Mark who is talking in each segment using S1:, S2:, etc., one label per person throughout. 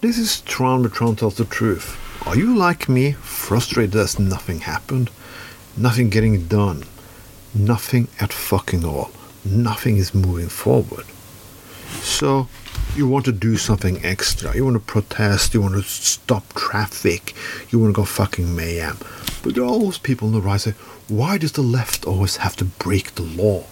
S1: This is Tron, but Tron tells the truth. Are you like me, frustrated as nothing happened? Nothing getting done. Nothing at fucking all. Nothing is moving forward. So, you want to do something extra. You want to protest. You want to stop traffic. You want to go fucking mayhem. But there are always people on the right say, why does the left always have to break the law?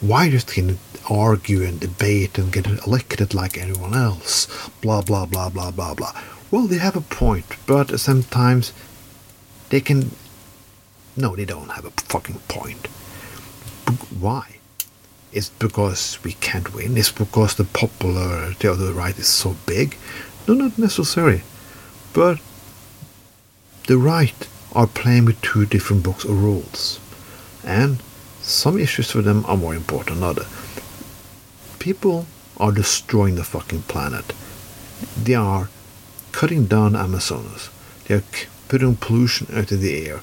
S1: Why does they argue and debate and get elected like anyone else? Blah, blah, blah, blah, blah, blah. Well, they have a point, but sometimes they can. No, they don't have a fucking point. Why? It's because we can't win. It's because the popularity of the right is so big. No, not necessarily. But the right are playing with two different books of rules. And some issues for them are more important than others. People are destroying the fucking planet. They are cutting down Amazonas. They are putting pollution out of the air.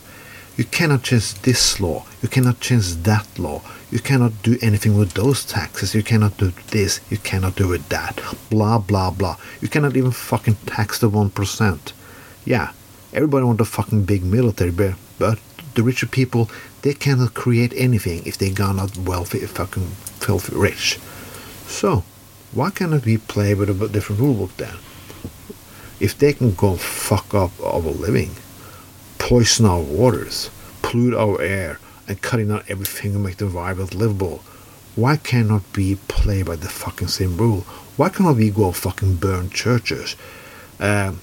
S1: You cannot change this law. You cannot change that law. You cannot do anything with those taxes. You cannot do this. You cannot do with that. Blah, blah, blah. You cannot even fucking tax the 1%. Yeah, everybody wants a fucking big military, but the richer people, they cannot create anything if they are not wealthy, fucking filthy rich. So, why cannot we play with a different rulebook then? If they can go fuck up our living, poison our waters, pollute our air, and cutting out everything to make the environment livable, why cannot we play by the fucking same rule? Why cannot we go fucking burn churches, uh,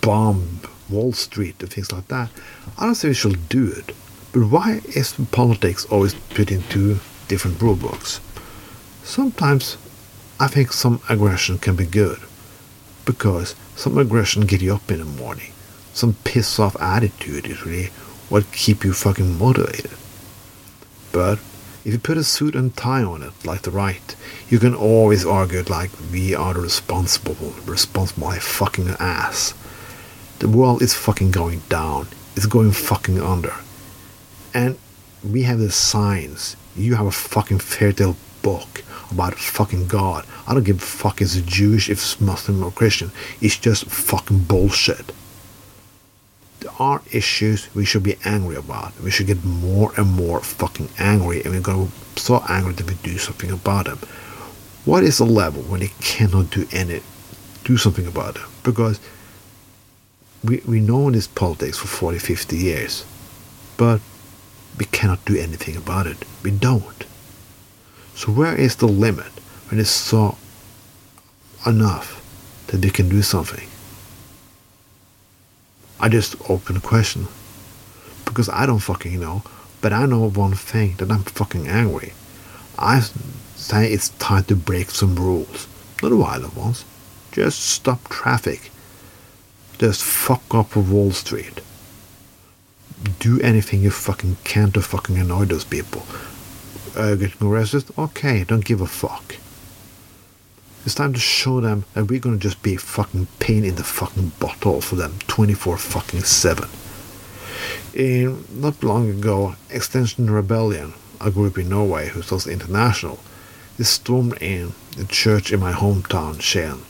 S1: bomb Wall Street and things like that? I don't say we should do it, but why is politics always put into different rule books? Sometimes I think some aggression can be good because some aggression get you up in the morning. Some piss off attitude is really what keep you fucking motivated. But if you put a suit and tie on it, like the right, you can always argue like we are the responsible, responsible my fucking ass. The world is fucking going down. It's going fucking under. And we have the signs. You have a fucking fairy tale book about fucking God. I don't give a fuck if it's Jewish, if it's Muslim or Christian. It's just fucking bullshit. There are issues we should be angry about. We should get more and more fucking angry, and we're gonna be so angry that we do something about them. What is the level when they cannot do any, do something about it? Because we we know this politics for 40, 50 years, but we cannot do anything about it. We don't. So where is the limit when it's so enough that they can do something? I just open a question. Because I don't fucking know, but I know one thing that I'm fucking angry. I say it's time to break some rules. Not the violent ones. Just stop traffic. Just fuck up Wall Street. Do anything you fucking can to fucking annoy those people getting arrested, okay, don't give a fuck. It's time to show them that we're gonna just be fucking pain in the fucking bottle for them 24 fucking 7. In not long ago, Extinction Rebellion, a group in Norway who's also international, they stormed in the church in my hometown, Skien.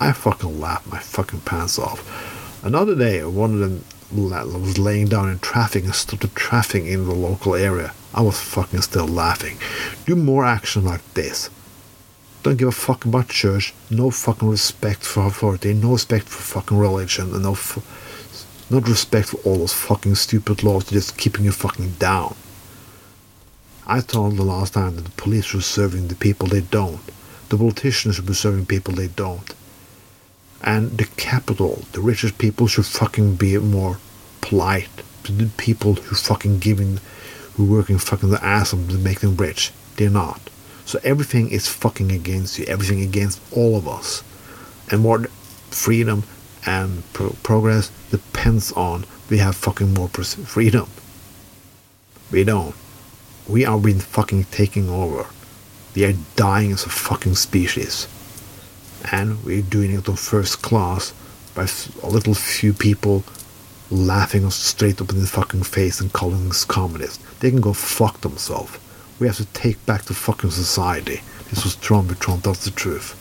S1: I fucking laughed my fucking pants off. Another day, one of them was laying down in traffic and stopped the traffic in the local area. I was fucking still laughing. Do more action like this. Don't give a fuck about church. No fucking respect for authority. No respect for fucking religion. And no, not respect for all those fucking stupid laws just keeping you fucking down. I told the last time that the police were serving the people they don't. The politicians should be serving people they don't. And the capital, the richest people should fucking be more polite to the people who fucking giving who working fucking the ass of to make them rich. They're not. So everything is fucking against you. Everything against all of us. And more freedom and pro- progress depends on we have fucking more pres- freedom. We don't. We are being fucking taken over. We are dying as a fucking species. And we're doing it on first class by a little few people laughing us straight up in the fucking face and calling us communists. They can go fuck themselves. We have to take back the fucking society. This was Trump, but Trump tells the truth.